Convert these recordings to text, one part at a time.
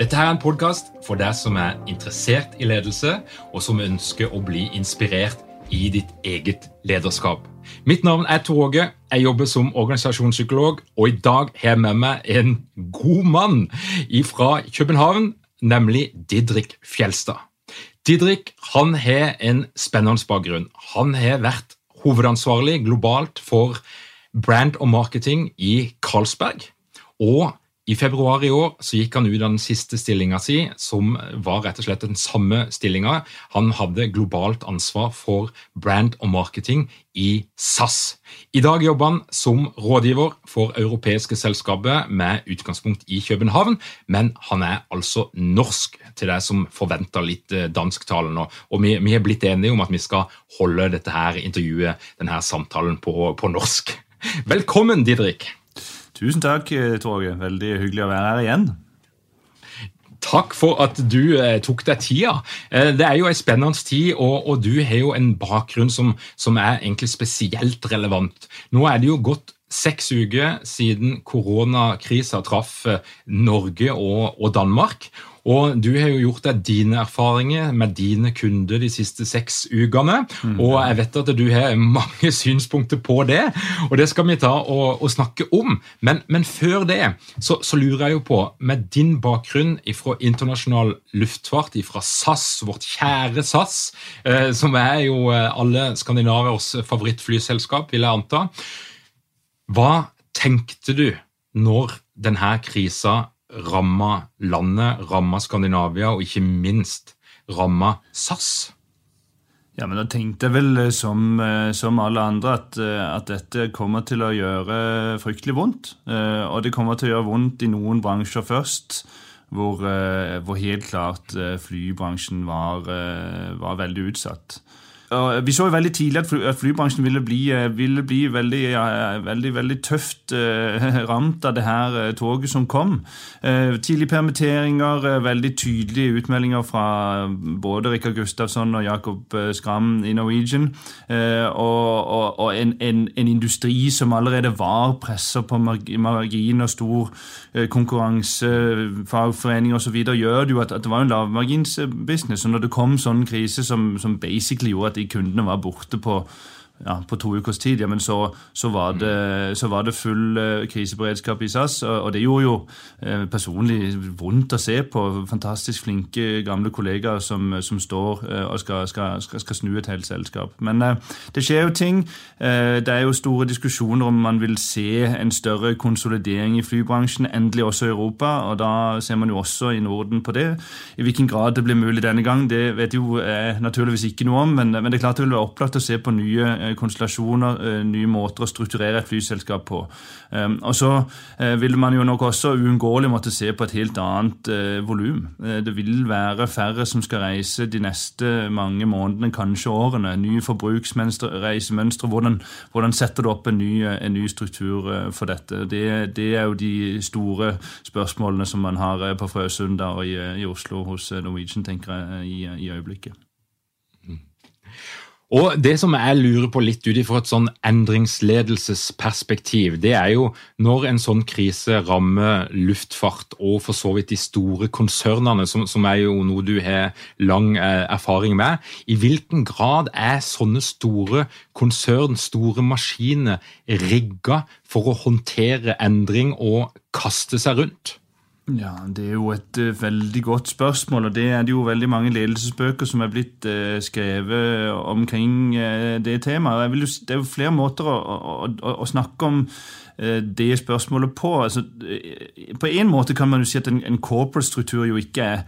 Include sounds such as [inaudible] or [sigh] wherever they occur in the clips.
Dette her er en podkast for deg som er interessert i ledelse, og som ønsker å bli inspirert i ditt eget lederskap. Mitt navn er Tor Åge. Jeg jobber som organisasjonspsykolog, og i dag har jeg med meg en god mann fra København, nemlig Didrik Fjelstad. Didrik han har en spennende bakgrunn. Han har vært hovedansvarlig globalt for brand og marketing i Carlsberg. Og i februar i år så gikk han ut av den siste stillinga si, som var rett og slett den samme stillinga. Han hadde globalt ansvar for brand og marketing i SAS. I dag jobber han som rådgiver for europeiske selskaper med utgangspunkt i København, men han er altså norsk, til deg som forventer litt eh, dansktalende. Og vi, vi er blitt enige om at vi skal holde dette her intervjuet, denne samtalen, på, på norsk. Velkommen, Didrik. Tusen takk, eh, Torge. Veldig hyggelig å være her igjen. Takk for at du eh, tok deg tida. Eh, det er jo en spennende tid, og, og du har jo en bakgrunn som, som, er egentlig spesielt relevant. Nå er det jo gått seks uker siden koronakrisa traff eh, Norge og, og Danmark. Og Du har jo gjort deg dine erfaringer med dine kunder de siste seks ukene. Mm. Og jeg vet at du har mange [laughs] synspunkter på det, og det skal vi ta og, og snakke om. Men, men før det så, så, lurer jeg jo på, med din bakgrunn fra internasjonal luftfart, fra SAS, vårt kjære SAS, eh, som er jo eh, alle skandinavers favorittflyselskap, vil jeg anta. Hva tenkte du når denne krisa ramma landet, ramma Skandinavia og ikke minst ramma SAS? Ja, men Da tenkte jeg vel eh, som, eh, som alle andre at, eh, at, dette kommer til å gjøre fryktelig vondt. Og det kommer til å gjøre vondt i noen bransjer først, hvor, hvor helt klart flybransjen var, var veldig utsatt. Vi så jo veldig tidlig at, fly, at flybransjen ville bli, eh, ville bli veldig, ja, veldig, veldig, tøft uh, [laughs] ramt av det her toget som kom. Tidlige permitteringer, veldig tydelige utmeldinger fra både Rikard Gustafsson og Jakob Skram i Norwegian. og, og, og en, en, en, industri som allerede var pressa på margin og stor konkurranse, fagforening osv., gjør det jo at, at, det var en lavmarginsbusiness. Og når det kom sånn krise som, som basically gjorde at de kundene var borte på ja, på to ukers tid, ja, men så, så, var, det, så var, det, full uh, kriseberedskap i SAS. Og, det gjorde jo uh, personlig vondt å se på fantastisk flinke gamle kollegaer som, som står uh, og skal, skal, skal, skal, snu et helt selskap. Men det skjer jo ting. det er jo store diskusjoner om man vil se en større konsolidering i flybransjen, endelig også i Europa. Og da ser man jo også i Norden på det. I hvilken grad det blir mulig denne gang, det vet jo jeg naturligvis ikke noe om, men, men det er klart det vil være opplagt å se på nye konstellasjoner, eh, nye måter å strukturere et flyselskap på. Ehm, og så eh, vil man jo nok også uunngåelig måtte se på et helt annet eh, volum. Det vil være færre som skal reise de neste mange månedene, kanskje årene. Nye forbruksreisemønstre. Hvordan, hvordan setter du opp en ny, en ny struktur for dette? Det, det, er jo de store spørsmålene som man har på Frøsund og i, i Oslo hos Norwegian, tenker jeg, i, i øyeblikket. Og Det som jeg lurer på litt ut ifra et sånn endringsledelsesperspektiv, det er jo når en sånn krise rammer luftfart og for så vidt de store konsernene, som, som er jo noe du har lang eh, erfaring med, i hvilken grad er sånne store konsern, store maskiner, rigga for å håndtere endring og kaste seg rundt? Ja, Det er jo et uh, veldig godt spørsmål, og det er det jo veldig mange ledelsesbøker som er blitt uh, skrevet omkring uh, det temaet. Jo, det er jo flere måter å, å, å, snakke om det spørsmålet på. Altså, på en måte kan man jo si at en, en corporate struktur jo ikke er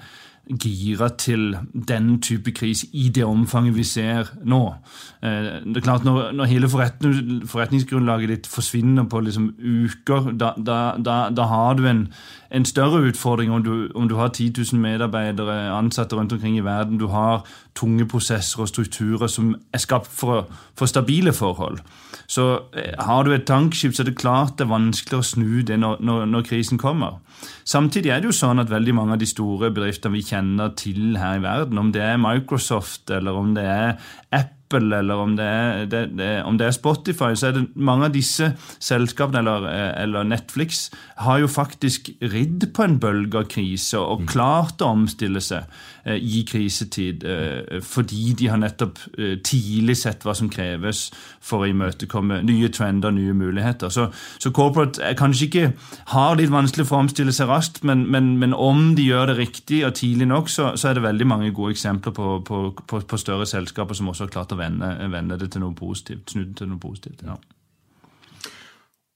gira til den type krise i det omfanget vi ser nå. Det er klart Når, når hele forretning, forretningsgrunnlaget ditt forsvinner på liksom uker, da, da, da, da har du en, en, større utfordring om du, om du har 10 000 medarbeidere ansatte rundt omkring i verden. Du har tunge prosesser og strukturer som er skapt for, for stabile forhold. Så eh, har du et tankskip, så er det klart det er vanskeligere å snu det når, når, når krisen kommer. Samtidig er det jo sånn at veldig mange av de store bedriftene vi kjenner til her i verden, om det er Microsoft eller om det er Apple eller om det, er, det, det, om det, er, Spotify, så er det mange av disse selskapene, eller, eller, Netflix, har jo faktisk ridd på en bølge av krise og mm. klart å omstille seg eh, i krisetid. Eh, fordi de har nettopp eh, tidlig sett hva som kreves for å imøtekomme nye trender, nye muligheter. Så, så corporate er kanskje ikke har litt vanskelig for å omstille seg raskt, men, men, men, om de gjør det riktig og tidlig nok, så, så er det veldig mange gode eksempler på, på, på, på, større selskaper som også har klart å vende, vende det til noe positivt. Snu det til noe positivt. ja.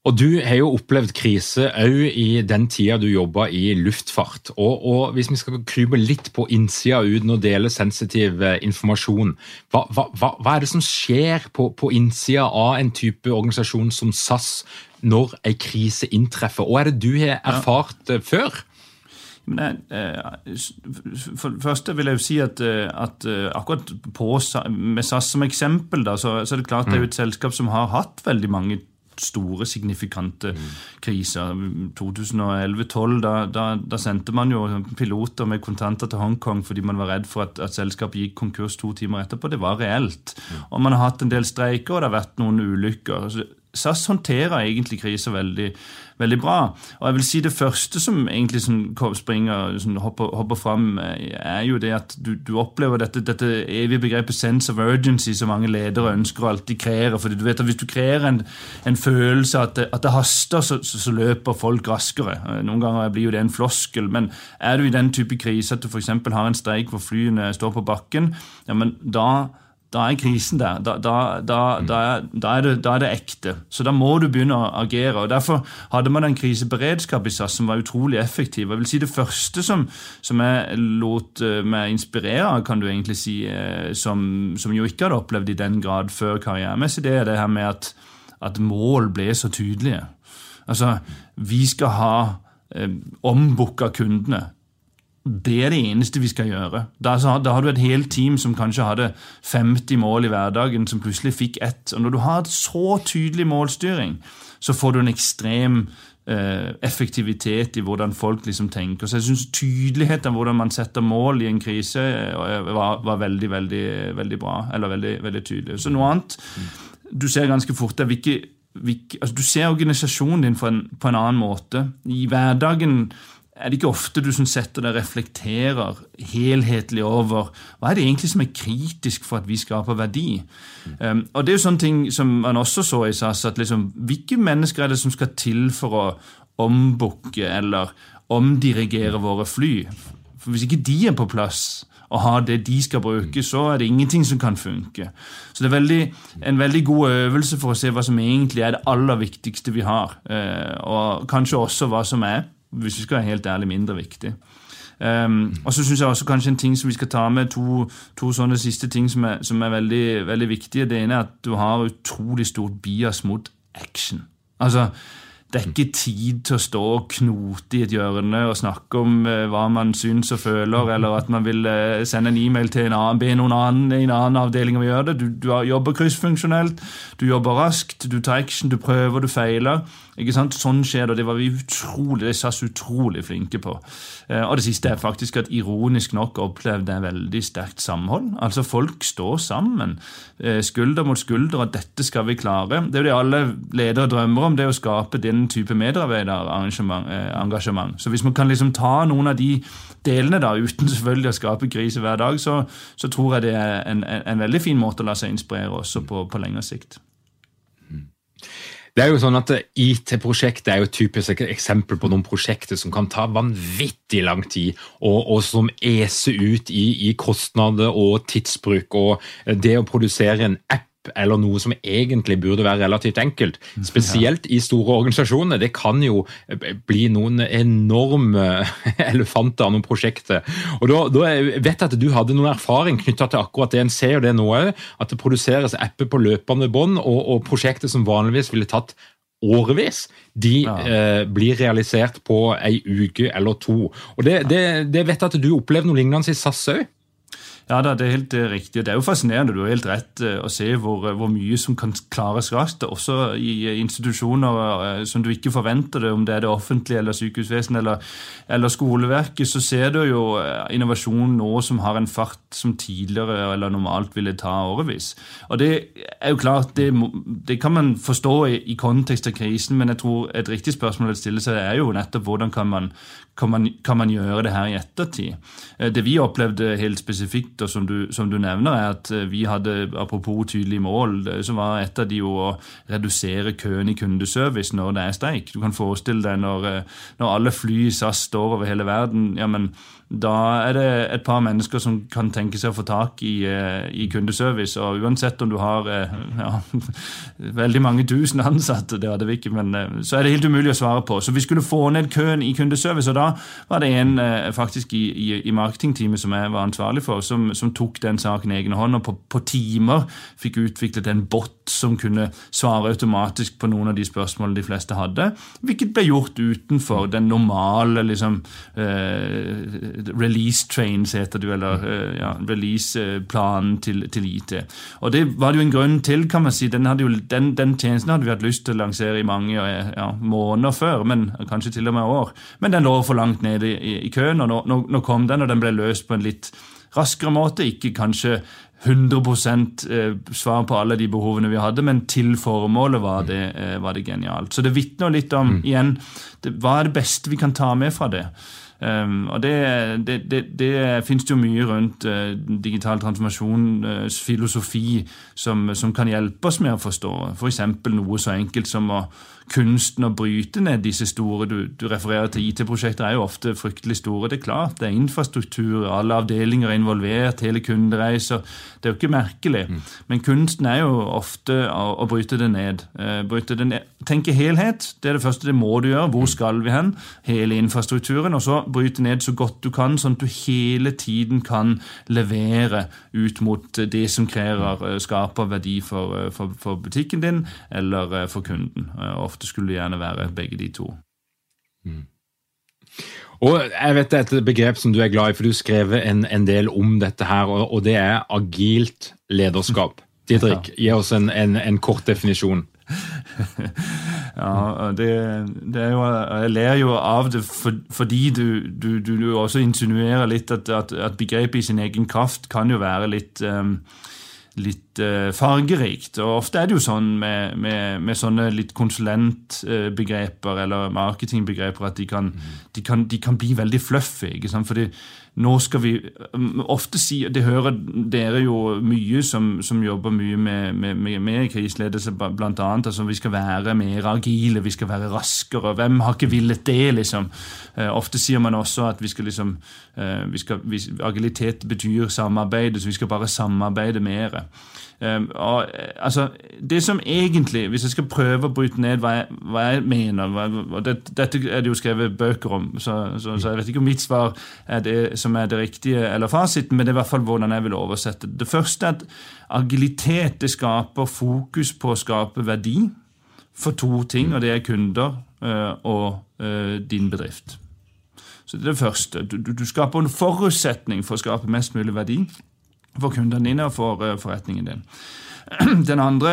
Og Du har jo opplevd krise òg i den tida du jobba i luftfart. Og, og, Hvis vi skal krype litt på innsida uten å dele sensitiv eh, informasjon, hva, hva, hva, er det som skjer på, på innsida av en type organisasjon som SAS når en krise inntreffer? Og er det du har erfart ja. Eh, før? Men, eh, for det første vil jeg jo si at, at akkurat på, med SAS som eksempel, da, så, så, er det klart det er jo et selskap som har hatt veldig mange store, signifikante mm. kriser. 2011-2012, da, da, da, sendte man jo piloter med kontanter til Hongkong fordi man var redd for at, at selskapet gikk konkurs to timer etterpå. Det var reelt. Mm. Og man har hatt en del streiker, og det har vært noen ulykker. SAS håndterer egentlig kriser veldig veldig bra. Og jeg vil si Det første som egentlig som springer, som hopper, hopper fram, eh, er jo det at du, du opplever dette, dette, evige begrepet 'sense of urgency' som mange ledere ønsker å alltid kreere. fordi du vet at Hvis du kreerer en, en følelse at det, at det haster, så, så, så, løper folk raskere. Eh, noen ganger blir jo det en floskel, men er du i den type krise at du f.eks. har en streik hvor flyene står på bakken, ja, men da da er krisen der. Da, da, da, da, er det, da, er det, ekte. Så da må du begynne å agere. og Derfor hadde man en kriseberedskap i SAS som var utrolig effektiv. Jeg vil si Det første som, som jeg lot eh, meg inspirere av, kan du egentlig si, eh, som, som jo ikke hadde opplevd i den grad før karrieremessig, det er det her med at, at mål ble så tydelige. Altså, vi skal ha eh, ombooka kundene. Det er det eneste vi skal gjøre. Da, da, har du et helt team som kanskje hadde 50 mål i hverdagen, som plutselig fikk ett. Og Når du har et så tydelig målstyring, så får du en ekstrem eh, effektivitet i hvordan folk liksom tenker. Så jeg syns tydeligheten av hvordan man setter mål i en krise, eh, var, var veldig, veldig, veldig bra. Eller veldig, veldig tydelig. Så noe annet du ser ganske fort, er hvilke, altså Du ser organisasjonen din på en, på en annen måte. I hverdagen er det ikke ofte du som setter deg reflekterer helhetlig over hva er det egentlig som er kritisk for at vi skaper verdi. Mm. Um, og Det er jo sånne ting som man også så i SAS, at liksom, hvilke mennesker er det som skal til for å ombooke eller omdirigere våre fly? For Hvis ikke de er på plass og har det de skal bruke, så er det ingenting som kan funke. Så det er veldig, en veldig god øvelse for å se hva som egentlig er det aller viktigste vi har. Uh, og kanskje også hva som er hvis vi skal være helt ærlig, mindre viktig. Um, og så synes jeg også kanskje en ting som vi skal ta med, to, to sånne siste ting som er, som er veldig, veldig, viktige. Det ene er at du har utrolig stort bias mot action. Altså, det er ikke tid til å stå og knote i et hjørne og snakke om eh, hva man syns og føler, eller at man vil eh, sende en e-mail til en annen, be noen annen i en annen avdeling om å gjøre det. Du, du jobber kryssfunksjonelt, du jobber raskt, du tar action, du prøver, du feiler. Ikke sant? Sånn skjer det, og det var vi utrolig, det SAS utrolig flinke på. Eh, og det siste er faktisk at ironisk nok opplevde jeg veldig sterkt samhold. Altså Folk står sammen, eh, skulder mot skulder, at dette skal vi klare. Det er jo det alle ledere drømmer om, det er å skape den type medarbeiderengasjement. Eh, så hvis man kan liksom ta noen av de delene, da, uten selvfølgelig å skape krise hver dag, så, så tror jeg det er en, en, en, veldig fin måte å la seg inspirere også på, på lengre sikt. Det er jo sånn at IT-prosjektet er jo et typisk eksempel på noen prosjekter som kan ta vanvittig lang tid, og, og som eser ut i, i, kostnader og tidsbruk. Og det å produsere en app eller noe som egentlig burde være relativt enkelt. Spesielt i store organisasjoner. Det kan jo bli noen enorme [laughs] elefanter av noen prosjekter. Og da, da vet jeg at du hadde noen erfaring knytta til akkurat det. En ser jo det nå òg, at det produseres apper på løpende bånd, og, og prosjekter som vanligvis ville tatt årevis, de ja. eh, blir realisert på ei uke eller to. Og Det, det, det vet jeg at du opplevde noe lignende i SAS òg? Ja, Det er helt eh, riktig. Det er jo fascinerende. Du har helt rett eh, å se hvor, eh, hvor mye som kan klares raskt. Også i institusjoner som du ikke forventer det, om det er det offentlige eller sykehusvesenet eller, eller skoleverket, så ser du jo innovasjon nå som har en fart som tidligere eller normalt ville ta årevis. Og Det er jo klart, det, det kan man forstå i, i, kontekst av krisen, men jeg tror et riktig spørsmål å stille seg er jo nettopp hvordan kan man, kan man, kan man gjøre det her i ettertid. Det vi opplevde helt spesifikt og som du, som du, nevner, er at eh, vi hadde, apropos tydelige mål, så var et av de å redusere køen i kundeservice når det er streik. Du kan forestille deg når, eh, når alle fly i SAS står over hele verden. ja, men da er det et par mennesker som kan tenke seg å få tak i, eh, i kundeservice. Og uansett om du har ja, [laughs] veldig mange tusen ansatte, det hadde vi ikke, men så er det helt umulig å svare på. Så vi skulle få ned køen i kundeservice, og da var det en faktisk i, i, i marketingteamet som jeg var ansvarlig for, som som, tok den saken i egne hånd, og på, på, timer fikk utviklet en bot som kunne svare automatisk på noen av de spørsmålene de fleste hadde, hvilket ble gjort utenfor den normale liksom, eh, release trains, heter det, eller eh, ja, release-planen til, til, IT. Og Det var det jo en grunn til, kan man si. Den, jo, den, den tjenesten hadde vi hatt lyst til å lansere i mange ja, måneder før, men kanskje til og med år. Men den lå for langt nede i, i, køen, og nå, nå, nå kom den, og den ble løst på en litt raskere måte. Ikke kanskje 100 eh, svar på alle de behovene vi hadde, men til formålet var det, eh, var det genialt. Så det vitner litt om mm. igjen, det, hva er det beste vi kan ta med fra det. Og Det, det, det, det finnes jo mye rundt uh, digital transformasjons uh, filosofi, som, som, kan hjelpe oss med å forstå. F.eks. For noe så enkelt som å kunsten å bryte ned disse store Du, du refererer til IT-prosjekter, er jo ofte fryktelig store. Det er klart, det er infrastruktur, alle avdelinger er involvert, hele kundereiser. Det er jo ikke merkelig. Mm. Men kunsten er jo ofte å, å bryte det ned. Uh, bryte det ned. Tenke helhet, det er det første. Det må du gjøre. Hvor skal vi hen? Hele infrastrukturen. Og så bryte ned så godt du kan, sånn at du hele tiden kan levere ut mot det som krever, eh, skaper verdi for, eh, for, for butikken din eller for kunden. Ofte ofte skulle det gjerne være begge de to. Mm. Og jeg vet Det er et begrep som du er glad i, for du skrev en, en del om dette. her, og, og, det er agilt lederskap. [laughs] Didrik, gi oss en, en, en kort definisjon. [laughs] ja, det, det, er jo Jeg ler jo av det for, fordi du, du, du, også insinuerer litt at, at, at, begrepet i sin egen kraft kan jo være litt um, litt uh, fargerikt. Og ofte er det jo sånn med, med, med sånne litt konsulentbegreper eller marketingbegreper at de kan, mm. de, kan, de kan, bli veldig fluffy. ikke sant? Fordi nå skal vi um, ofte si Det hører dere jo mye som, som jobber mye med, med, med kriseledelse, blant annet. Altså, vi skal være mer agile, vi skal være raskere. Hvem har ikke villet det, liksom? Eh, ofte sier man også at vi skal liksom eh, vi skal, vi, Agilitet betyr samarbeid, så vi skal bare samarbeide mer. Og, altså, det som egentlig, Hvis jeg skal prøve å bryte ned hva jeg, hva jeg mener hva, og det, Dette er det jo skrevet bøker om, så, så, så, jeg vet ikke om mitt svar er det som er det riktige eller fasiten, men det er i hvert fall hvordan jeg vil oversette det. Det første er at agilitet det skaper fokus på å skape verdi for to ting, og det er kunder og din bedrift. Så det er det første. Du, du, du skaper en forutsetning for å skape mest mulig verdi for kundene dine og for forretningen din. [clears throat] Den andre,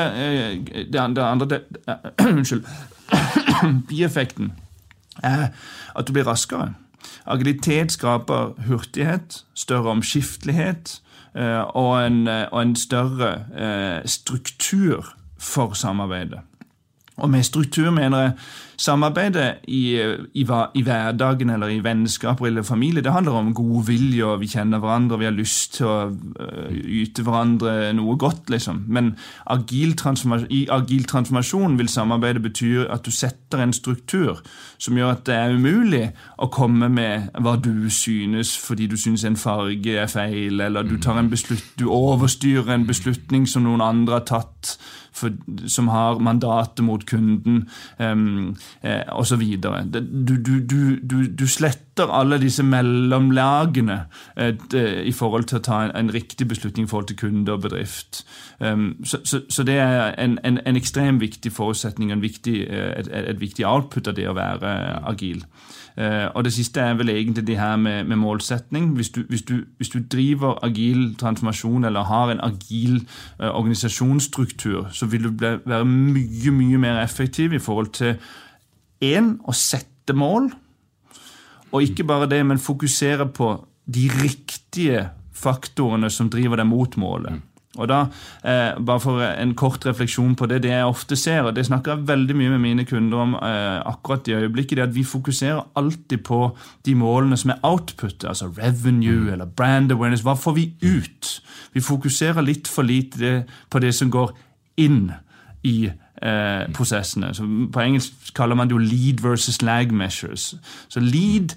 den andre det, [clears throat] Unnskyld. [clears throat] Bieffekten er at du blir raskere. Agilitet skaper hurtighet, større omskiftelighet eh, og eh, og en større eh, struktur for samarbeidet. Og med struktur mener jeg samarbeidet i, i, i, hverdagen eller i vennskaper eller familie. Det handler om god vilje, og vi kjenner hverandre og vi har lyst til å uh, yte hverandre noe godt. liksom. Men agil i agil transformasjon vil samarbeidet bety at du setter en struktur som gjør at det er umulig å komme med hva du synes fordi du synes en farge er feil, eller du, tar en du overstyrer en beslutning som noen andre har tatt for, som har mandatet mot kunden um, eh, osv. Du, du, du, du, sletter alle disse mellomlagene et, eh, i forhold til å ta en, en, riktig beslutning i forhold til kunde og bedrift. Um, så, så, så, det er en, en, en ekstremt viktig forutsetning og eh, et, et, viktig output av det å være agil. Uh, og det siste er vel egentlig det her med, med målsetning. Hvis du, hvis, hvis du, driver agil transformasjon eller har en agil uh, organisasjonsstruktur, så vil du bli, være mye, mye mer effektiv i forhold til én å sette mål, og ikke bare det, men fokusere på de riktige faktorene som driver deg mot målet. Og da, eh, Bare for en kort refleksjon på det, det jeg ofte ser, og det snakker jeg veldig mye med mine kunder om eh, akkurat i øyeblikket, det er at vi fokuserer alltid på de målene som er output, altså revenue mm. eller brand awareness. Hva får vi ut? Vi fokuserer litt for lite på det som går inn i eh, prosessene. Så på engelsk kaller man det jo lead versus lag measures. Så lead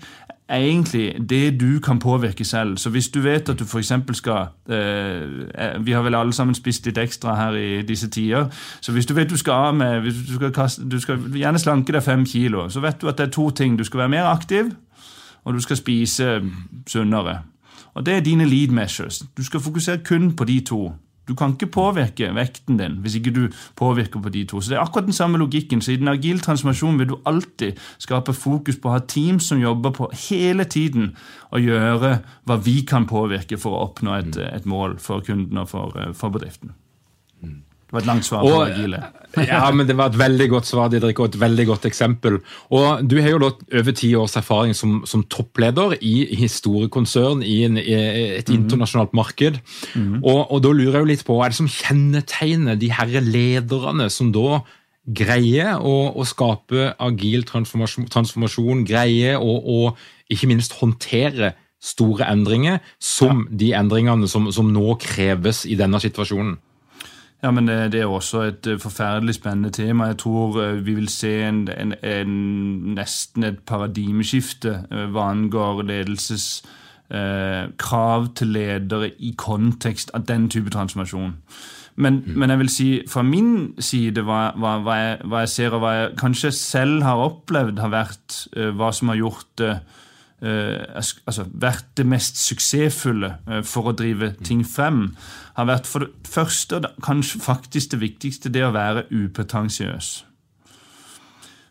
egentlig det du kan påvirke selv. Så hvis du vet at du f.eks. skal eh, Vi har vel alle sammen spist litt ekstra her i disse tider. Så hvis du vet du skal av med du skal, kaste, du skal gjerne slanke deg fem kilo, så vet du at det er to ting. Du skal være mer aktiv, og du skal spise sunnere. Og Det er dine lead measures. Du skal fokusere kun på de to. Du kan ikke påvirke vekten din hvis ikke du påvirker på de to. Så Det er akkurat den samme logikken. Så I den agile transformasjonen vil du alltid skape fokus på å ha team som jobber på hele tiden å gjøre hva vi kan påvirke for å oppnå et, et mål for kunden og for, for bedriften. Det var et langt svar på agile. [laughs] ja, men Det var et veldig godt svar, Didrik, og et veldig godt eksempel. Og Du har jo da over ti års erfaring som, som toppleder i historiekonsern i, en, i et mm. internasjonalt marked. Mm. Og, og, Da lurer jeg jo litt på, hva er det som kjennetegner de herre lederne som da greier å, å skape agil transformasjon, transformasjon greier å ikke minst håndtere store endringer, som ja. de endringene som, som nå kreves i denne situasjonen? Ja, men det, det, er også et uh, forferdelig spennende tema. Jeg tror uh, vi vil se en, en, en, nesten et paradigmeskifte hva angår ledelses krav til ledere i kontekst av den type transformasjon. Men, mm. men, jeg vil si fra min side hva, hva, hva, jeg, hva, jeg, ser og hva jeg kanskje selv har opplevd, har vært hva som har gjort det Uh, altså, vært det mest suksessfulle uh, for å drive ting frem, har vært for det første, og kanskje faktisk det viktigste, det å være upretensiøs.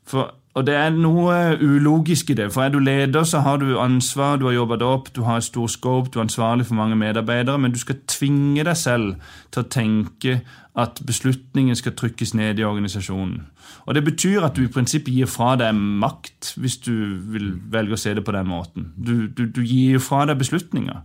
For, og det er noe ulogisk i det. For er du leder, så har du ansvar, du har jobba deg opp, du har et stor scope, du er ansvarlig for mange medarbeidere, men du skal tvinge deg selv til å tenke at beslutningen skal trykkes ned i organisasjonen. Og Det betyr at du i prinsippet gir fra deg makt, hvis du vil velge å se det på den måten. Du, du, du gir fra deg beslutninger.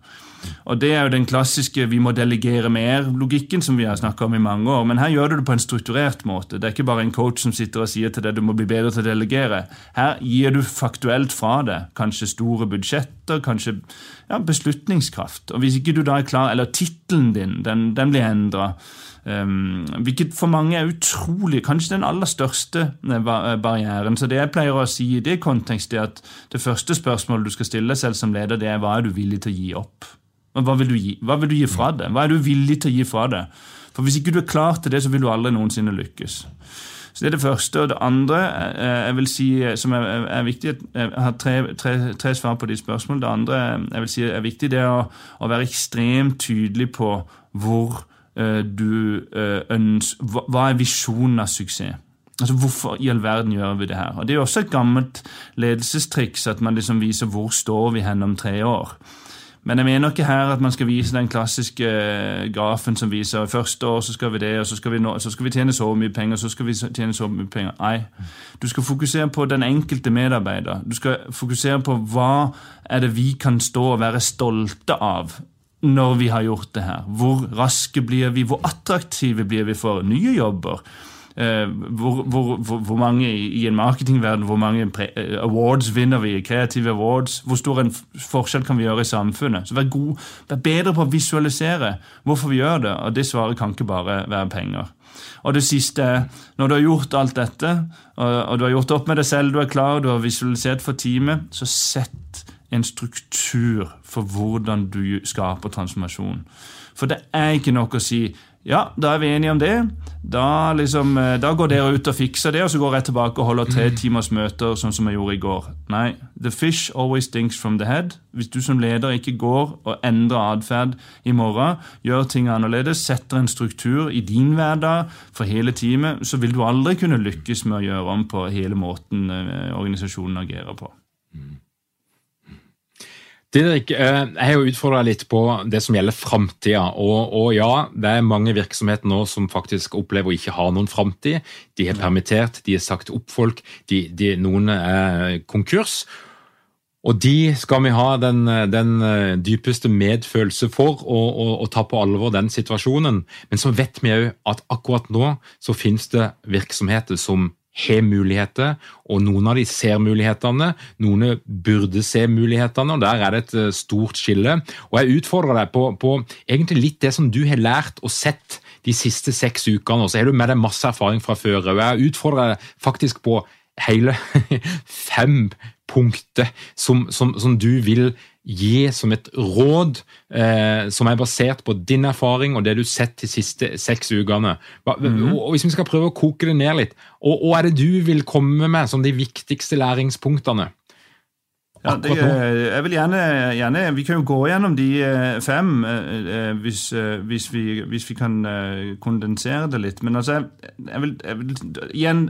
Og Det er jo den klassiske 'vi må delegere mer'-logikken som vi har snakka om i mange år. Men her gjør du det på en strukturert måte. Det er ikke bare en coach som sitter og sier til deg du må bli bedre til å delegere. Her gir du faktuelt fra deg kanskje store budsjetter, kanskje ja, beslutningskraft. Og Hvis ikke du da er klar, eller tittelen din, den, den blir endra. Um, hvilket for mange er utrolig, kanskje den aller største eh, eh, barrieren. Så det jeg pleier å si i det kontekstet, er at det første spørsmålet du skal stille deg selv som leder, det er hva er du villig til å gi opp? Hva vil du gi, hva vil du gi fra deg? Hva er du villig til å gi fra deg? For Hvis ikke du er klar til det, så vil du aldri noensinne lykkes. Så Det er det første. Og det andre eh, jeg vil si som er, er viktig Jeg har tre, tre, tre, svar på de spørsmålene. Det andre jeg vil si er viktig, det er å, å være ekstremt tydelig på hvor uh, du uh, ønsker Hva er visjonen av suksess? Altså, Hvorfor i all verden gjør vi det her? Og Det er jo også et gammelt ledelsestriks at man liksom viser hvor står vi hen om tre år. Men jeg mener ikke her at man skal vise den klassiske eh, grafen som viser første år så skal vi det, og så skal vi, nå, så skal vi tjene så mye penger, så skal vi tjene så mye penger. Nei. Du skal fokusere på den enkelte medarbeider. Du skal fokusere på hva er det vi kan stå og være stolte av når vi har gjort det her. Hvor raske blir vi? Hvor attraktive blir vi for nye jobber? Eh, hvor, hvor, hvor, mange i en marketingverden hvor mange eh, awards vinner vi? Kreative awards? Hvor stor en forskjell kan vi gjøre i samfunnet? Så Vær, god, vær bedre på å visualisere hvorfor vi gjør det, og det svaret kan ikke bare være penger. Og det siste når du har gjort alt dette, og, du har gjort opp med deg selv, du er klar, du har visualisert for teamet, så sett en struktur for hvordan du skaper transformasjon. For det er ikke nok å si ja, da er vi enige om det. Da, liksom, eh, da, går dere ut og fikser det, og så går jeg tilbake og holder tre mm. timers møter, sånn som jeg gjorde i går. Nei, the fish always stinks from the head. Hvis du som leder ikke går og endrer atferd i morgen, gjør ting annerledes, setter en struktur i din hverdag for hele teamet, så vil du aldri kunne lykkes med å gjøre om på hele måten eh, organisasjonen agerer på. Didrik, eh, jeg har jo utfordra litt på det som gjelder framtida. Og, og, ja, det er mange virksomheter nå som faktisk opplever å ikke ha noen framtid. De har permittert, de har sagt opp folk, de, de, noen er konkurs. Og de skal vi ha den, den dypeste medfølelse for og, og, og, ta på alvor den situasjonen. Men så vet vi òg at akkurat nå så finnes det virksomheter som har muligheter, og noen av de ser mulighetene. Noen burde se mulighetene, og der er det et eh, stort skille. Og Jeg utfordrer deg på, på egentlig litt det som du har lært og sett de siste seks ukene. og Så har du med deg masse erfaring fra før. og Jeg utfordrer deg faktisk på hele [laughs] fem punkter som, som, som du vil gi som et råd eh, som er basert på din erfaring og det du har sett de siste seks ukene. Mm. Og Hvis vi skal prøve å koke det ned litt, og, og er det du vil komme med som de viktigste læringspunktene? Ja, det, jeg vil gjerne, gjerne, Vi kan jo gå gjennom de eh, fem, eh, eh, hvis, hvis, vi, hvis vi, kan kondensere det litt. Men altså, jeg vil, jeg vil igjen,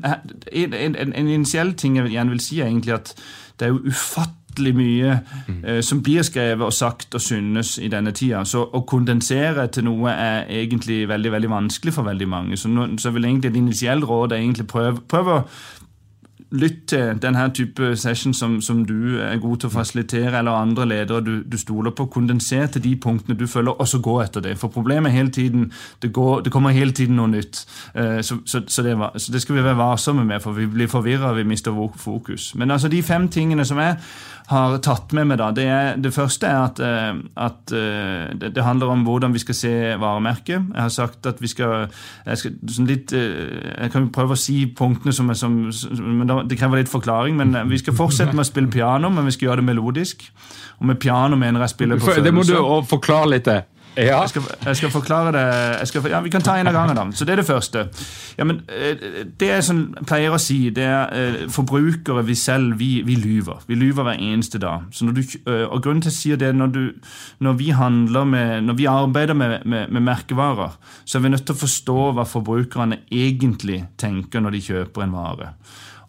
en, en, en, initiell ting jeg gjerne vil si, er egentlig at det er jo ufattelig ufattelig mye eh, som blir skrevet og sagt og synes i denne tida. Så å kondensere til noe er egentlig veldig veldig vanskelig for veldig mange. Så, nå, så vil egentlig et initielt råd er egentlig prøve å lytt til denne type session som, som, du er god til å fasilitere, eller andre ledere du, du stoler på. Kondenser til de punktene du følger, og så gå etter det. For problemet er hele tiden det, går, det kommer hele tiden noe nytt. Uh, så, så, så, det, så, det, skal vi være varsomme med, for vi blir forvirra, vi mister fokus. Men altså de fem tingene som jeg har tatt med meg, da, det, er, det første er at, uh, at uh, det, handler om hvordan vi skal se varemerket. Jeg har sagt at vi skal, jeg skal sånn litt, jeg kan prøve å si punktene som som, men det krever litt forklaring, men eh, vi skal fortsette med å spille piano, men vi skal gjøre det melodisk. Og med piano mener jeg spille på følelser. Det må du forklare litt. det. Ja. Jeg, skal, jeg, skal, forklare det skal, ja, Vi kan ta en av gangen, da. Så Det er det første. Ja, men eh, Det jeg sånn, pleier å si, det er eh, forbrukere, vi selv, vi, vi, lyver. Vi lyver hver eneste dag. Du, og grunnen til jeg sier det, når, du, når vi handler med, når vi arbeider med, med, med, merkevarer, så er vi nødt til å forstå hva forbrukerne egentlig tenker når de kjøper en vare.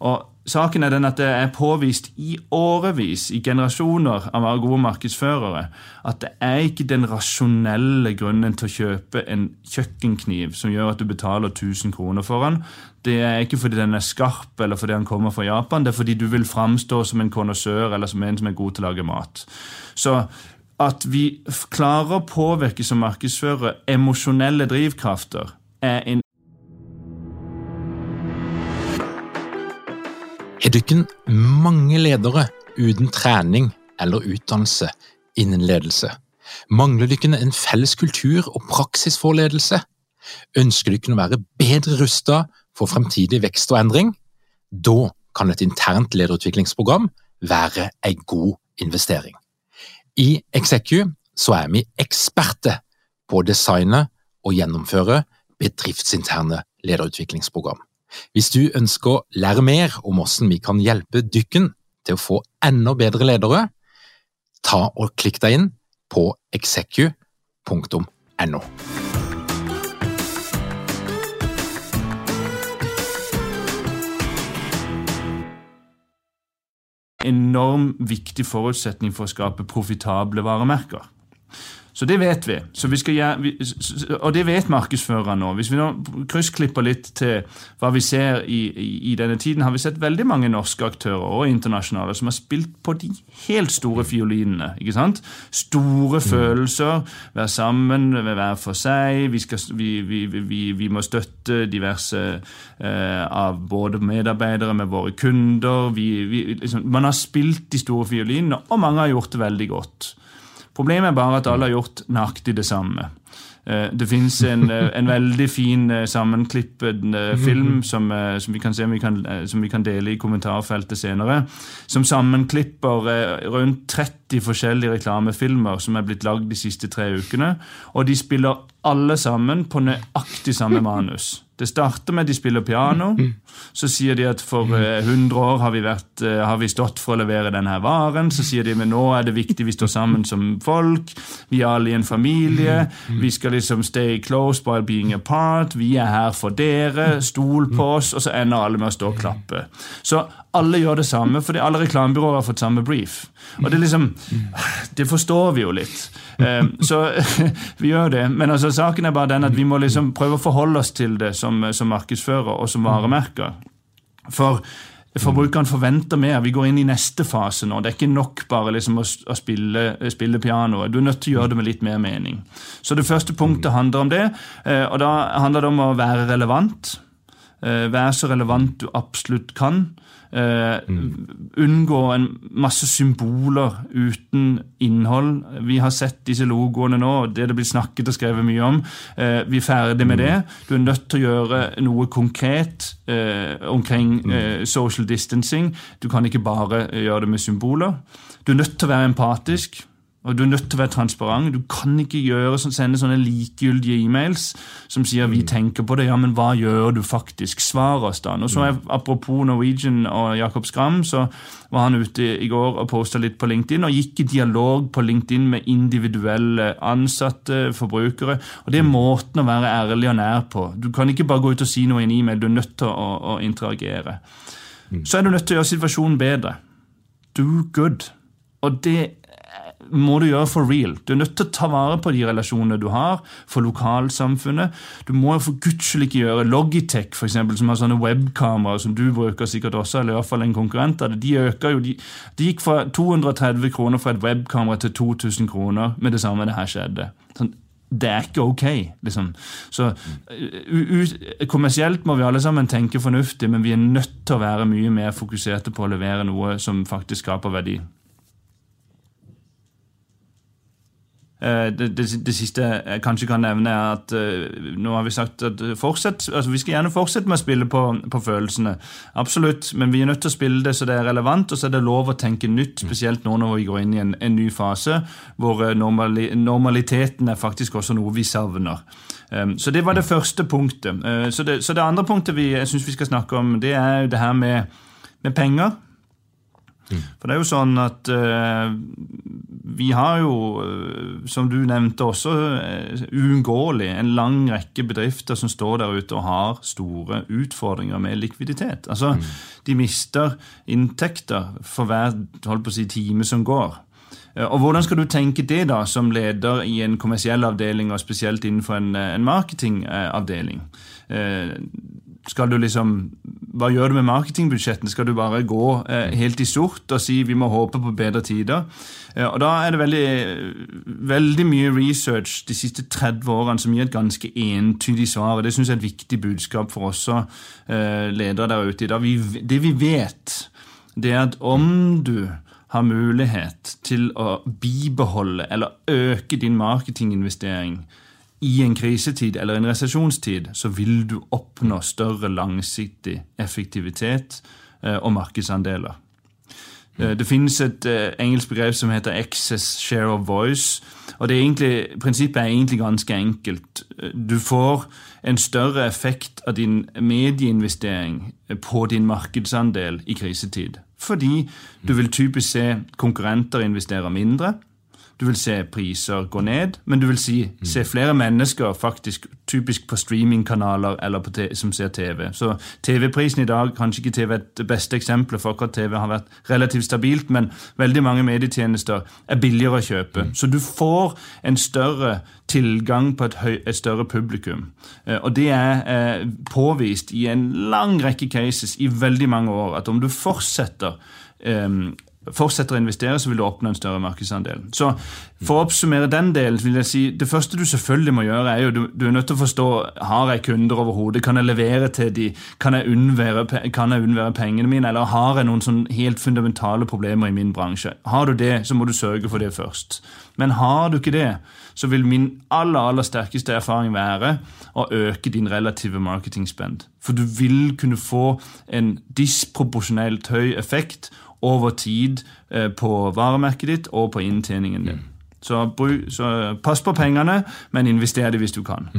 Og Saken er den at det er påvist i årevis, i generasjoner av gode markedsførere, at det er ikke den rasjonelle grunnen til å kjøpe en kjøkkenkniv som gjør at du betaler 1000 kroner for den. Det er ikke fordi den er skarp eller fordi den kommer fra Japan, det er fordi du vil framstå som en konnoissør eller som en som er god til å lage mat. Så at vi klarer å påvirke som markedsfører emosjonelle drivkrafter, er en Er ikke mange ledere uten trening eller utdannelse innen ledelse? Mangler dykken en felles kultur og praksis for ledelse? Ønsker dykken å være bedre rustet for fremtidig vekst og endring? Da kan et internt lederutviklingsprogram være en god investering. I Execu så er vi eksperter på å designe og gjennomføre bedriftsinterne lederutviklingsprogram. Hvis du ønsker å lære mer om hvordan vi kan hjelpe dykken til å få enda bedre ledere, ta og klikk deg inn på execu.no. Enorm viktig forutsetning for å skape profitable varemerker. Så det vet vi. vi gjøre, og det vet markedsførerne nå. Hvis vi nå kryssklipper litt til hva vi ser i, i, i, denne tiden, har vi sett veldig mange norske aktører og internasjonale som har spilt på de helt store fiolinene. ikke sant? Store mm. følelser, være sammen, være for seg. Vi, skal, vi, vi må støtte diverse eh, av både medarbeidere med våre kunder. Liksom, man har spilt de store fiolinene, og mange har gjort det veldig godt. Problemet er bare at alle har gjort nøyaktig det samme. Eh, det fins en, eh, en, veldig fin eh, sammenklippet film som, som, vi kan se, vi kan, som vi kan dele i kommentarfeltet senere. Som sammenklipper rundt 30 forskjellige reklamefilmer som er blitt lagd de siste tre ukene. Og de spiller alle sammen på nøyaktig samme manus. Det starter med at de spiller piano. Så sier de at for 100 år har vi, vært, har vi stått for å levere denne varen. Så sier de at nå er det viktig vi står sammen som folk. Vi er alle i en familie. Vi skal liksom stay close by being apart. Vi er her for dere. Stol på oss. Og så ender alle med å stå og klappe. Så alle gjør det samme, fordi alle reklamebyråer har fått samme brief. Og det liksom Det forstår vi jo litt. Um, så [laughs] vi gjør det. Men altså, saken er bare den at vi må liksom prøve å forholde oss til det som, som markedsfører og som varemerker. For Forbrukeren forventer mer. Vi går inn i neste fase nå. Det er ikke nok bare liksom å, spille, spille pianoet. Du er nødt til å gjøre det med litt mer mening. Så det første punktet handler om det. Eh, og da handler det om å være relevant. Eh, være så relevant du absolutt kan. Uh, Unngå en masse symboler uten innhold. Vi har sett disse logoene nå, det det blir snakket og skrevet mye om. Uh, vi er ferdig med mm. det. Du er nødt til å gjøre noe konkret uh, omkring mm. social distancing. Du kan ikke bare gjøre det med symboler. Du er nødt til å være empatisk. Og Du er nødt til å være transparent. Du kan ikke gjøre, sende sånne likegyldige e-mails som sier 'vi mm. tenker på det'. Ja, men hva gjør du faktisk? Svar oss, da. Og så jeg, Apropos Norwegian og Jakob Skram, så var han ute i går og posta litt på LinkedIn og gikk i dialog på LinkedIn med individuelle ansatte, forbrukere. Og Det er mm. måten å være ærlig og nær på. Du kan ikke bare gå ut og si noe i en e-mail. Du er nødt til å, å interagere. Mm. Så er du nødt til å gjøre situasjonen bedre. Do good. Og det må du gjøre for real. Du er nødt til å ta vare på de relasjonene du har, for lokalsamfunnet. Du må for guds ikke gjøre Logitech, for eksempel, som har sånne webkameraer som du bruker sikkert også, eller i hvert fall en konkurrent av det. De øker jo, de, de gikk fra 230 kroner fra et webkamera til 2000 kroner med det samme det her skjedde. Sånn, det er ikke ok. liksom. Så Kommersielt må vi alle sammen tenke fornuftig, men vi er nødt til å være mye mer fokuserte på å levere noe som faktisk skaper verdi. Eh, det, det, det, siste jeg kanskje kan nevne, er at uh, nå har vi sagt at fortsett, altså vi skal gjerne fortsette med å spille på, på, følelsene. Absolutt, men vi er nødt til å spille det så det er relevant, og så er det lov å tenke nytt. Spesielt nå når vi går inn i en, en ny fase hvor normali, normaliteten er faktisk også noe vi savner. Um, så det var det første punktet. Uh, så, det, så, det, andre punktet vi, jeg syns vi skal snakke om, det er det her med, med penger. Mm. For det er jo sånn at uh, vi har jo, uh, som du nevnte også, uh, uunngåelig en lang rekke bedrifter som står der ute og har store utfordringer med likviditet. Altså, mm. De mister inntekter for hver holdt på å si, time som går. Og Hvordan skal du tenke det da, som leder i en kommersiell avdeling, og spesielt innenfor en, en marketingavdeling? Skal du liksom hva gjør du med marketingbudsjettene? Skal du bare gå eh, helt i sort og si vi må håpe på bedre tider? Eh, og Da er det veldig, veldig, mye research de siste 30 årene som gir et ganske entydig svar. og Det syns jeg er et viktig budskap for oss eh, ledere der ute i dag. Vi, det vi vet, det er at om du har mulighet til å bibeholde eller øke din marketinginvestering i en krisetid eller en resesjonstid så vil du oppnå større langsiktig effektivitet eh, og markedsandeler. Eh, det finnes et eh, engelsk begrep som heter 'excess share of voice'. og egentlig, Prinsippet er egentlig ganske enkelt. Du får en større effekt av din medieinvestering på din markedsandel i krisetid. Fordi du vil typisk se konkurrenter investere mindre Du vil se priser gå ned, men du vil si, se flere mennesker faktisk typisk på streamingkanaler eller på som ser TV. Så TV-prisen i dag, kanskje ikke TV er det beste eksempelet, for akkurat TV har vært relativt stabilt, men veldig mange medietjenester er billigere å kjøpe. Så du får en større tilgang på et, høy, et større publikum. Eh, og det er eh, påvist i en lang rekke cases i veldig mange år at om du fortsetter um, fortsetter å investere, så vil du oppnå en større markedsandel. Så For å oppsummere den delen, vil jeg si det første du selvfølgelig må gjøre, er jo du, du er nødt til å forstå har jeg kunder overhodet, kan jeg levere til de, kan jeg unnvære, kan jeg unnvære pengene mine, eller har jeg noen sånn helt fundamentale problemer i min bransje. Har du det, så må du sørge for det først. Men har du ikke det, så vil min aller aller sterkeste erfaring være å øke din relative marketingspend. For du vil kunne få en disproporsjonelt høy effekt over tid eh, på varemerket ditt og på inntjeningen din. Så, så, pass på pengene, men invester det hvis du kan. [laughs]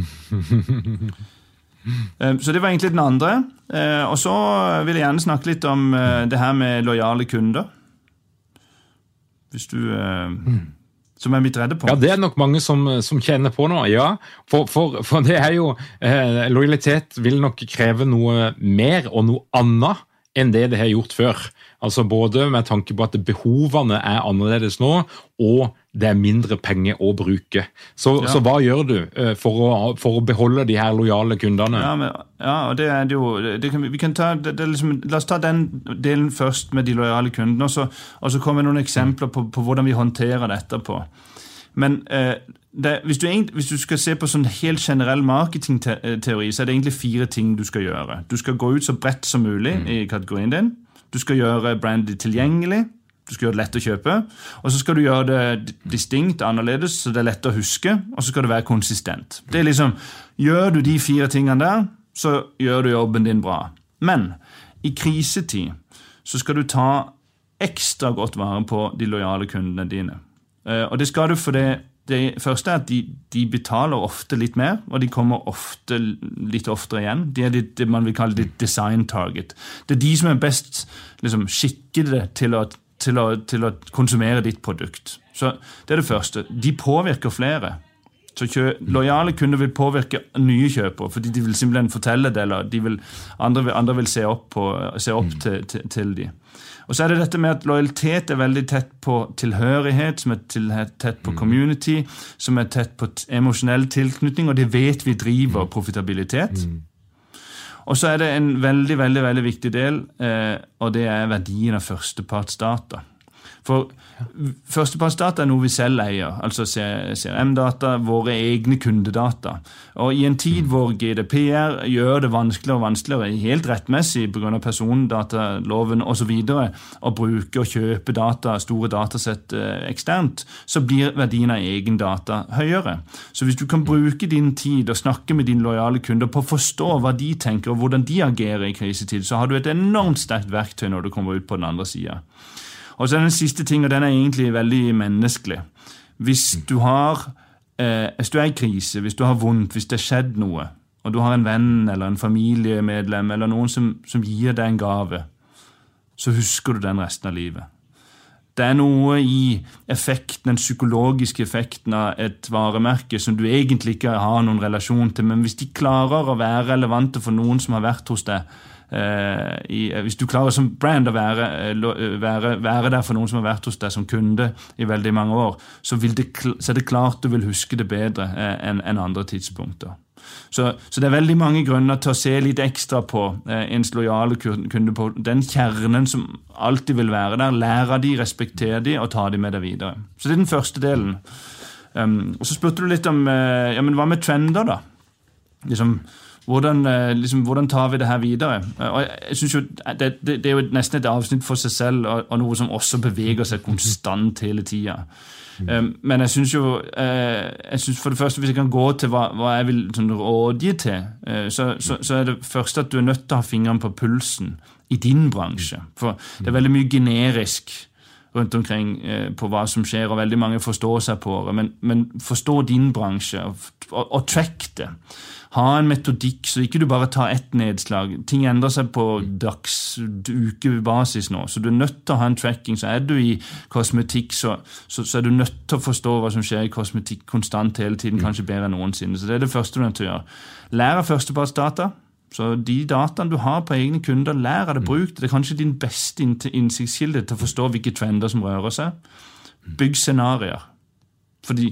Eh, så det var egentlig den andre. Eh, og så vil jeg gjerne snakke litt om det her med lojale kunder. Hvis du som er mitt redde punkt. Ja, det er nok mange som, som kjenner på nå, ja. For, for, for det er jo eh, Lojalitet vil nok kreve noe mer og noe annet enn det det har gjort før. Altså Både med tanke på at behovene er annerledes nå, og det er mindre penger å bruke. Så, ja. så hva gjør du uh, for å, for å, beholde de her lojale kundene? Ja, men, ja og det er det jo det kan, vi kan ta, det, det liksom, La oss ta den delen først med de lojale kundene, og så, og så kommer noen eksempler på, på, hvordan vi håndterer det etterpå. Men eh, det, hvis, du, hvis, du, skal se på sånn helt generell marketingteori, så er det egentlig fire ting du skal gjøre. Du skal gå ut så bredt som mulig mm. i kategorien din. Du skal gjøre brandet tilgjengelig. Du skal gjøre det lett å kjøpe. Og så skal du gjøre det distinkt, annerledes, så det er lett å huske. Og så skal det være konsistent. Det er liksom, Gjør du de fire tingene der, så gjør du jobben din bra. Men i krisetid så skal du ta ekstra godt vare på de lojale kundene dine. Eh, og det skal du fordi det første er at de, de, betaler ofte litt mer, og de kommer ofte litt oftere igjen. De er det man vil kalle det design target. Det er de som er best liksom, skikkede til å, til, å, til å, konsumere ditt produkt. Så Det er det første. De påvirker flere. Så kjø, Lojale kunder vil påvirke nye kjøpere, fordi de vil simpelthen fortelle det, eller de vil, andre, andre vil se opp, på, se opp mm. til, til, til dem. Og så er det dette med at lojalitet er veldig tett på tilhørighet, som er tett på mm. community, som er tett på emosjonell tilknytning, og det vet vi driver mm. profitabilitet. Mm. Og så er det en veldig veldig, veldig viktig del, eh, og det er verdien av førstepartsdata. For førstepartsdata er noe vi selv eier, altså CRM-data, våre egne kundedata. Og I en tid hvor GDPR gjør det vanskeligere og vanskeligere, helt rettmessig pga. persondataloven osv., å bruke og kjøpe data, store datasett eh, eksternt, så blir verdien av egen data høyere. Så hvis du kan bruke din tid og snakke med dine lojale kunder på å forstå hva de tenker og hvordan de agerer i krisetid, så har du et enormt sterkt verktøy når du kommer ut på den andre sida. Og så er den siste ting, og den er egentlig veldig menneskelig. Hvis du har eh, hvis du er i krise, hvis du har vondt, hvis det har skjedd noe, og du har en venn eller en familiemedlem eller noen som, som gir deg en gave, så husker du den resten av livet. Det er noe i effekten, den psykologiske effekten av et varemerke som du egentlig ikke har noen relasjon til, men hvis de klarer å være relevante for noen som har vært hos deg, i, eh, hvis du klarer som brand å være, eh, være, være, der for noen som har vært hos deg som kunde i veldig mange år, så, det, så er det klart du vil huske det bedre enn en andre tidspunkter. Så, så, det er veldig mange grunner til å se litt ekstra på eh, ens lojale kunde, på den kjernen som alltid vil være der. Lære de, respektere de og ta de med deg videre. Så det er den første delen. Um, og Så spurte du litt om eh, ja, men hva med trender, da? Liksom, hvordan, eh, liksom, hvordan, tar vi det her videre? Eh, og jeg synes jo, det, det, det, er jo nesten et avsnitt for seg selv, og, og noe som også beveger seg konstant hele tida. Mm. Um, men jeg syns jo jeg synes For det første, hvis jeg kan gå til hva, hva jeg vil sånn, rådgi til, så, så, så, er det første at du er nødt til å ha fingeren på pulsen i din bransje. For det er veldig mye generisk rundt omkring eh, på hva som skjer, og veldig mange forstår seg på det. Men, men forstå din bransje, og, og, og track det. Ha en metodikk, så ikke du bare tar ett nedslag. Ting endrer seg på dags-, ukebasis nå, så du er nødt til å ha en tracking. Så er du i kosmetikk, så, så, så er du nødt til å forstå hva som skjer i kosmetikk konstant hele tiden, kanskje bedre enn noensinne. Så det er det første du er nødt til å gjøre. Lær av førstepartsdata. Så de dataene du har på egne kunder, lær av det, bruk det. Det er kanskje din beste innsiktskilde til å forstå hvilke trender som rører seg. Bygg scenarioer. Fordi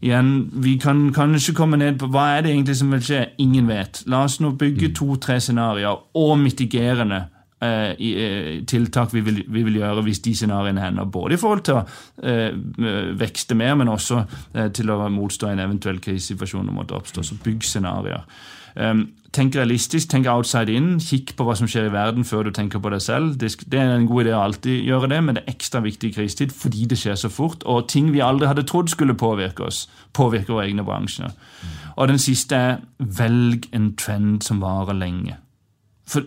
igjen, vi kan kanskje komme ned på hva er det egentlig som vil skje. Ingen vet. La oss nå bygge to-tre scenarioer og mitigerende eh, i, eh, tiltak vi vil, vi vil, gjøre hvis de scenarioene hender. Både i forhold til å eh, vekste mer, men også eh, til å motstå en eventuell krisesituasjon som måtte oppstå. Så bygg scenarioer. Um, tenk realistisk, tenk outside in. Kikk på hva som skjer i verden før du tenker på deg selv. Det er en god idé å alltid gjøre det, men det er ekstra viktig i krisetid fordi det skjer så fort. Og ting vi aldri hadde trodd skulle påvirke oss, påvirker våre egne bransjer. Og den siste er velg en trend som varer lenge. For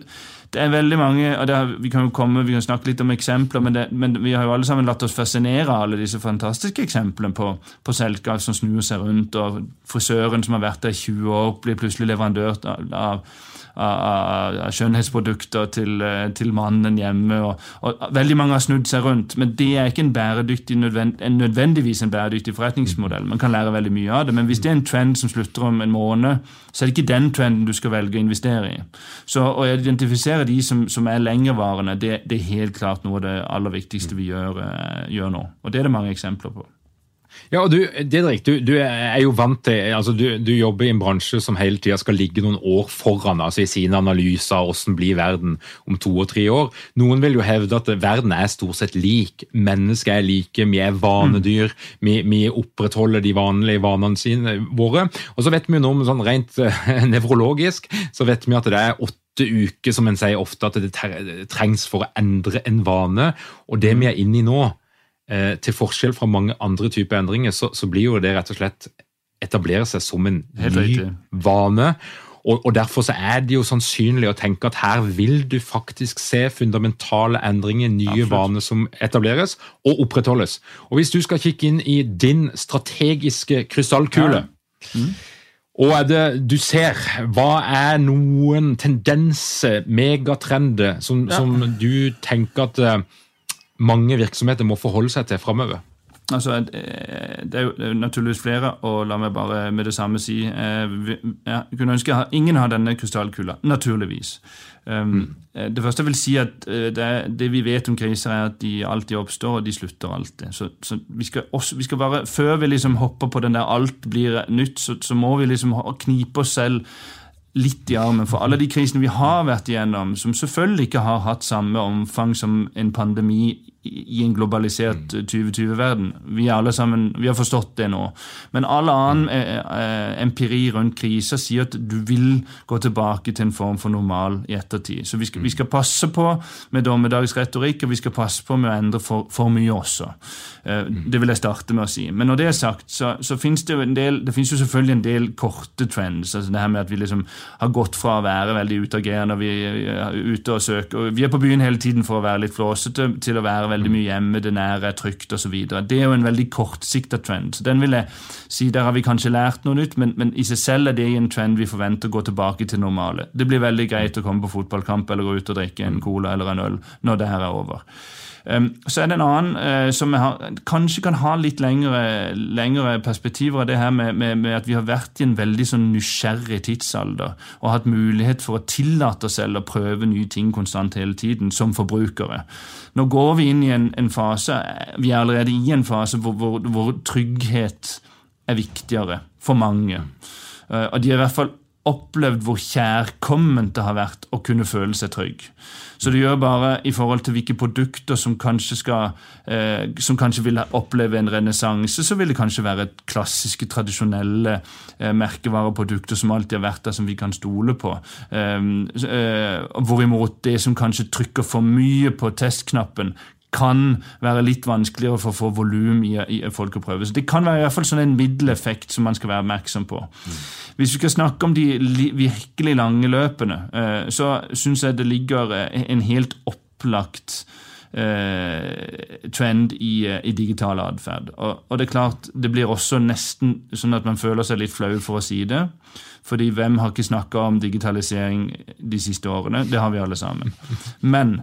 det er veldig mange, og har, Vi kan jo komme, vi kan snakke litt om eksempler, men, det, men, vi har jo alle sammen latt oss fascinere av alle disse fantastiske eksemplene på, på selskap som snur seg rundt, og frisøren som har vært der i 20 år, blir plutselig leverandør av, av av, av skjønnhetsprodukter til, eh, til, mannen hjemme. Og, og, Veldig mange har snudd seg rundt, men det er ikke en bæredyktig, nødvend, en nødvendigvis en bæredyktig forretningsmodell. Man kan lære veldig mye av det, men hvis det er en trend som slutter om en måned, så er det ikke den trenden du skal velge å investere i. Så Å identifisere de som, som er lengevarende, det, det, er helt klart noe av det aller viktigste vi gjør, eh, gjør nå. Og det er det mange eksempler på. Ja, og du, Didrik, du, du, er jo vant til altså du, du, jobber i en bransje som hele tida skal ligge noen år foran altså i sine analyser av hvordan blir verden om to og tre år. Noen vil jo hevde at verden er stort sett lik. Mennesker er like, vi er vanedyr. Mm. Vi, vi, opprettholder de vanlige vanene sine, våre. Og så vet vi jo noe om sånn rent uh, nevrologisk så vet vi at det er åtte uker som en sier ofte at det trengs for å endre en vane. Og det vi er inne i nå, eh, til forskjell fra mange andre typer endringer, så, så, blir jo det rett og slett etablere seg som en ny vane. Og, og, Derfor så er det jo sannsynlig å tenke at her vil du faktisk se fundamentale endringer, nye Absolutt. vaner som etableres og opprettholdes. Og Hvis du skal kikke inn i din strategiske krystallkule ja. mm. Og er det du ser, hva er noen tendenser, megatrender, som, ja. som du tenker at eh, mange virksomheter må forholde seg til framover? Altså, eh, det er jo naturligvis flere, og la meg bare med det samme si eh, Jeg kunne ønske at ingen har denne krystallkula. Naturligvis. Um, mm. Eh, det første jeg vil si at det, det, vi vet om kriser, er at de alltid oppstår, og de slutter alltid. Så, så vi, skal også, vi, skal bare, Før vi liksom hopper på den der alt blir nytt, så, så må vi liksom knipe oss selv litt i armen for alle de krisene vi har vært igjennom, som selvfølgelig ikke har hatt samme omfang som en pandemi i en globalisert 2020-verden. Mm. Vi alle sammen, vi har forstått det nå. Men all annen mm. eh, eh, empiri rundt kriser sier at du vil gå tilbake til en form for normal i ettertid. Så vi skal, vi skal passe på med dommedagsretorikk, og vi skal passe på med å endre for, for mye også. Eh, det vil jeg starte med å si. Men når det er sagt, så, så finnes det jo en del, det finnes jo selvfølgelig en del korte trends. altså det her med at Vi liksom har gått fra å være veldig utagerende, vi er ute og søker, og vi er på byen hele tiden for å være litt flåsete, til å være veldig mye hjemme, det nære er trygt osv. Det er jo en veldig kortsikta trend. så Den vil jeg si, Der har vi kanskje lært noe nytt, men, men, i seg selv er det en trend vi forventer å gå tilbake til normale. Det blir veldig greit å komme på fotballkamp eller gå ut og drikke en cola eller en øl når det her er over. Um, så er det en annen uh, som har, kanskje kan ha litt lengre, lengre perspektiver av det her med, med, med, at vi har vært i en veldig sånn nysgjerrig tidsalder og hatt mulighet for å tillate oss selv å prøve nye ting konstant hele tiden som forbrukere. Nå går vi inn i en, en fase, vi er allerede i en fase hvor, hvor, hvor trygghet er viktigere for mange. Uh, og de er i hvert fall opplevd hvor kjærkomment det har vært å kunne føle seg trygg. Så det gjør bare i forhold til hvilke produkter som kanskje, skal, eh, som kanskje vil oppleve en renessanse, så vil det kanskje være klassiske, tradisjonelle eh, merkevareprodukter som alltid har vært der, som vi kan stole på. Eh, eh hvorimot det som kanskje trykker for mye på testknappen, kan være litt vanskeligere for å få volum i, i folkeprøve. Så Det kan være i hvert fall sånn en middeleffekt som man skal være oppmerksom på. Mm. Hvis vi skal snakke om de virkelig lange løpene, eh, så syns jeg det ligger eh, en helt opplagt eh, trend i, i digital atferd. Og, og, det er klart, det blir også nesten sånn at man føler seg litt flau for å si det. Fordi hvem har ikke snakka om digitalisering de siste årene? Det har vi alle sammen. Men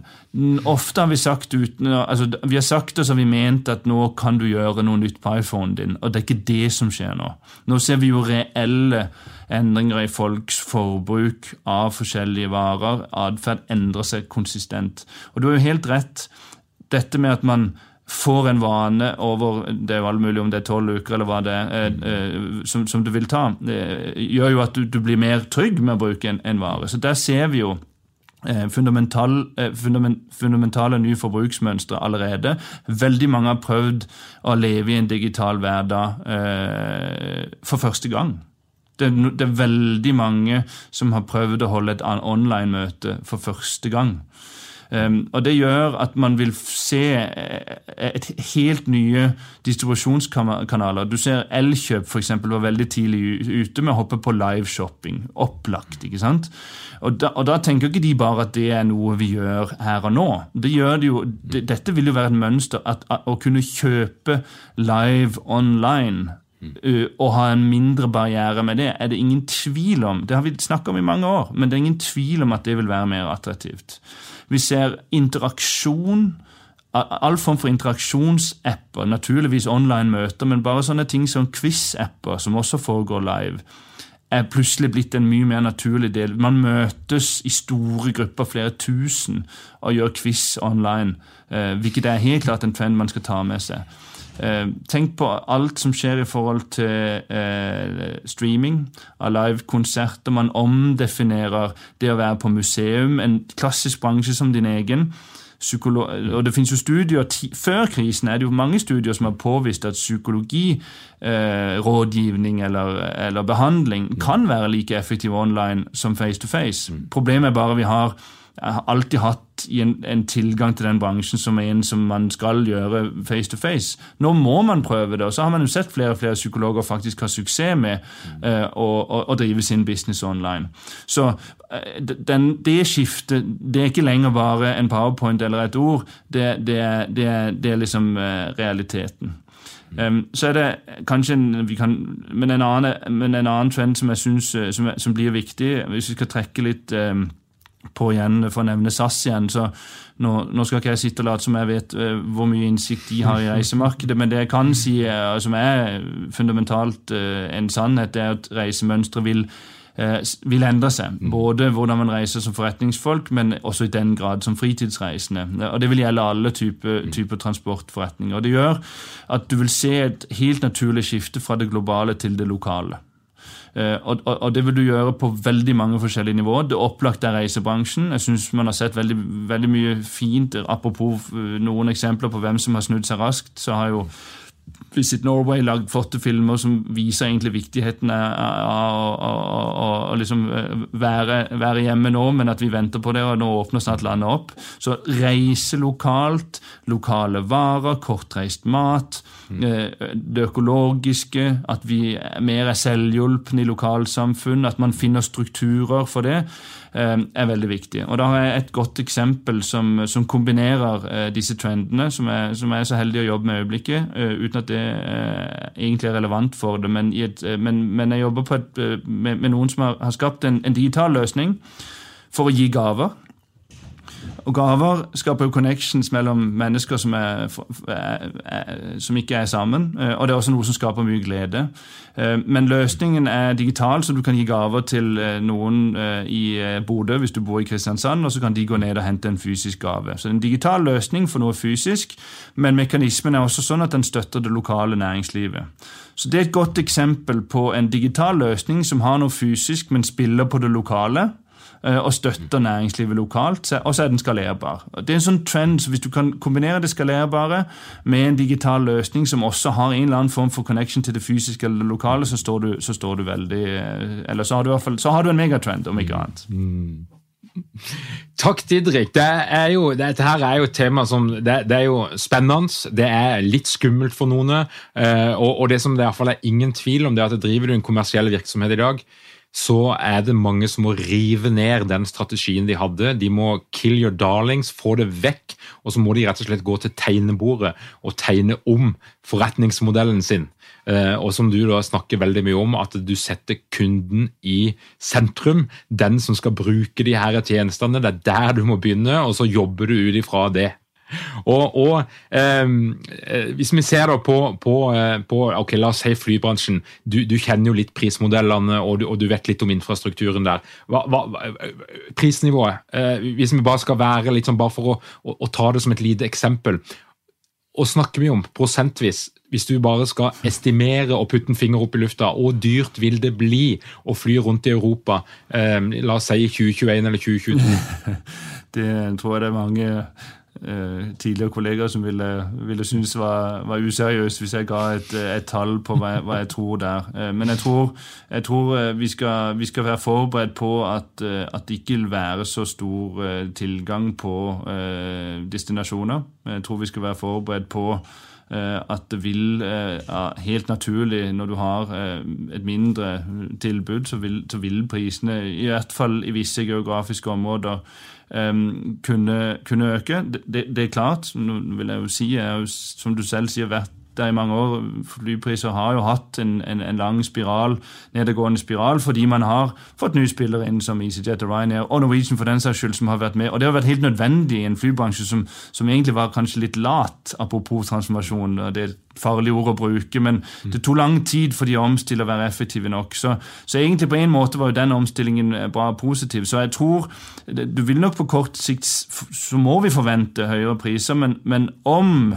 ofte har vi sagt uten, altså, vi har sagt det så vi ment at nå kan du gjøre noe nytt på iPhonen din, og det er ikke det som skjer nå. Nå ser vi jo reelle endringer i folks forbruk av forskjellige varer. Atferd endrer seg konsistent. Og du har jo helt rett. Dette med at man får en vane over det er jo all mulig om det er tolv uker eller hva det er, eh, eh, som, som, du vil ta, det gjør jo at du, du, blir mer trygg med å bruke en, en vare. Så der ser vi jo eh, fundamental, fundament, fundamentale nye forbruksmønstre allerede. Veldig mange har prøvd å leve i en digital hverdag eh, for første gang. Det, det, er veldig mange som har prøvd å holde et online-møte for første gang. Og Det gjør at man vil se eh, et helt nye distribusjonskanaler. Du ser Elkjøp for eksempel, var veldig tidlig ute med å hoppe på liveshopping. Opplagt. ikke sant? Og da, og da, tenker ikke de bare at det er noe vi gjør her og nå. Det det jo, det, dette vil jo være et mønster. At, å kunne kjøpe live online og å ha en mindre barriere med det, er det ingen tvil om. Det har vi snakka om i mange år, men det er ingen tvil om at det vil være mer attraktivt. Vi ser interaksjon, all form for interaksjonsapper, naturligvis online-møter, men bare sånne ting som quiz-apper, som også foregår live, er plutselig blitt en mye mer naturlig del. Man møtes i store grupper, flere tusen, og gjør quiz online, eh, hvilket er helt klart en trend man skal ta med seg. Eh, tenk på alt som skjer i forhold til eh, streaming av livekonserter. Man omdefinerer det å være på museum, en klassisk bransje som din egen. Psykolo og det finnes jo studier, Før krisen er det jo mange studier som har påvist at psykologirådgivning eh, eller, eller, behandling kan være like effektiv online som face to face. Mm. Problemet er bare vi har har alltid hatt en, en, tilgang til den bransjen som er en som man skal gjøre face to face. Nå må man prøve det, og så har man jo sett flere og flere psykologer faktisk ha suksess med uh, å, å, å, drive sin business online. Så uh, den, det skiftet det er ikke lenger bare en powerpoint eller et ord, det, det, det, det er liksom uh, realiteten. Um, så er det kanskje en, kan, men, en annen, men en annen trend som jeg synes som, som blir viktig, hvis vi skal trekke litt um, på igjen, for å nevne SAS igjen. så nå, nå, skal ikke jeg sitte og late som jeg vet uh, hvor mye innsikt de har i reisemarkedet, men det jeg kan si, uh, som er fundamentalt uh, en sannhet, er at reisemønstre vil, vil endre seg. Mm. Både hvordan man reiser som forretningsfolk, men også i den grad som fritidsreisende. Og Det vil gjelde alle typer, type typer transportforretninger. Og Det gjør at du vil se et helt naturlig skifte fra det globale til det lokale. Eh, og, og, og, det vil du gjøre på veldig mange forskjellige nivåer. Det opplagte er reisebransjen. Jeg syns man har sett veldig, veldig, mye fint. Apropos eh, noen eksempler på hvem som har snudd seg raskt, så har jo Visit Norway lagd flotte filmer som viser egentlig viktigheten av å liksom eh, være, være, hjemme nå, men at vi venter på det, og nå åpner snart landet opp. Så reise lokalt, lokale varer, kortreist mat, mm. det økologiske, at vi mer er selvhjulpne i lokalsamfunn, at man finner strukturer for det. Eh, er veldig viktig. Og Da har jeg et godt eksempel som, som kombinerer eh, disse trendene, som jeg, som jeg, er så heldig å jobbe med i øyeblikket, eh, uten at det egentlig er relevant for det. Men, et, men, men jeg jobber et, med, med, noen som har, har skapt en, en digital løsning for å gi gaver. Og gaver skaper jo connections mellom mennesker som, er, som, ikke er sammen. Eh, og det er også noe som skaper mye glede. Eh, men løsningen er digital, så du kan gi gaver til eh, noen i Bodø hvis du bor i Kristiansand, og så kan de gå ned og hente en fysisk gave. Så det er en digital løsning for noe fysisk, men mekanismen er også sånn at den støtter det lokale næringslivet. Så Det er et godt eksempel på en digital løsning som har noe fysisk, men spiller på det lokale. Eh, og støtter næringslivet lokalt. Og så er den skalerbar. Det er en sånn trend, så Hvis du kan kombinere det skalerbare med en digital løsning som også har en eller annen form for connection til det fysiske eller lokale, så står du, så står du veldig eh, Eller så har du i hvert fall så har du en megatrend, om ikke annet. Mm. Takk, Didrik. Det er jo, dette her er jo et tema som det, det, er jo spennende. Det er litt skummelt for noen. Eh, og, og, det som det i hvert fall er ingen tvil om, det er at driver du en kommersiell virksomhet i dag, så er det mange som må rive ned den strategien de hadde. De må kill your darlings, få det vekk, og så må de rett og slett gå til tegnebordet og tegne om forretningsmodellen sin. Eh, og som du da snakker veldig mye om, at du setter kunden i sentrum. Den som skal bruke de her tjenestene. Det er der du må begynne, og så jobber du ut ifra det. Og, og ehm, eh, Hvis vi ser da på, på, eh, på ok, la oss si flybransjen. Du, du kjenner jo litt prismodellene og du, og du, vet litt om infrastrukturen der. Hva, hva, prisnivået, eh, hvis vi bare skal være litt sånn bare for å, å, å ta det som et lite eksempel. Og snakker vi om prosentvis, hvis du bare skal estimere og putte en finger opp i lufta, hvor dyrt vil det bli å fly rundt i Europa, eh, la oss si 2021 eller 2022? [laughs] Det tror jeg det er mange Eh, tidligere kollegaer som ville, ville synes var, var useriøst hvis jeg ga et, et tall på hva, hva, jeg tror der. Eh, men jeg tror, jeg tror eh, vi, skal, vi, skal, være forberedt på at, at, det ikke vil være så stor tilgang på destinasjoner. Jeg tror vi skal være forberedt på at det vil helt naturlig, når du har et mindre tilbud, så vil, så vil prisene, i hvert fall i visse geografiske områder, kunne, kunne, øke. Det, det, det, er klart, nå vil jeg jo si, jeg jo, som du selv sier, vært der i mange år. Flypriser har jo hatt en, en, en, lang spiral, nedadgående spiral fordi man har fått nye spillere inn som EasyJet og Ryanair og Norwegian for den saks skyld som har vært med. Og det har vært helt nødvendig i en flybransje som, som egentlig var kanskje litt lat, apropos transformasjon. og det er farlig ord å bruke, men det tok lang tid for de å omstille og være effektive nok. Så, så, egentlig på en måte var jo den omstillingen bra bra positiv. Så jeg tror du vil nok på kort sikt så må vi forvente høyere priser, men, men om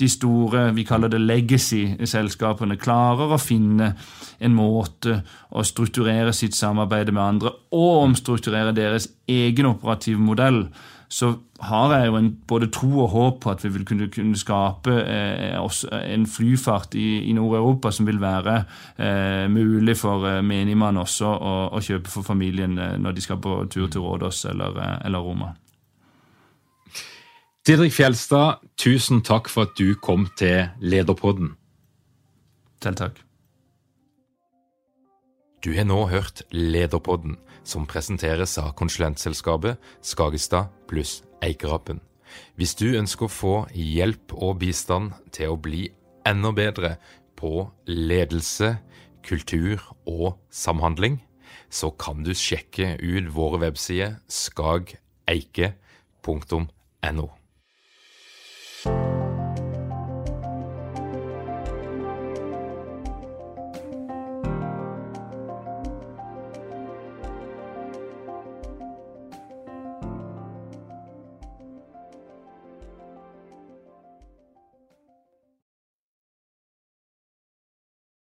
de store vi kaller det legacy-selskapene klarer å finne en måte å strukturere sitt samarbeid med andre og omstrukturere deres egen operative modell, så har jeg jo en, både tro og håp på at vi vil kunne, kunne skape eh, en flyfart i, i Nord-Europa som vil være eh, mulig for eh, menigmann også å, å, kjøpe for familien eh, når de skal på tur til Rådås eller, eh, eller Roma. Didrik Fjelstad, tusen takk for at du kom til Lederpodden. Selv takk. Du har nå hørt Lederpodden som presenteres av konsulentselskapet Skagestad pluss Eikerapen. Hvis du ønsker å få hjelp og bistand til å bli enda bedre på ledelse, kultur og samhandling, så kan du sjekke ut våre websider skageike.no.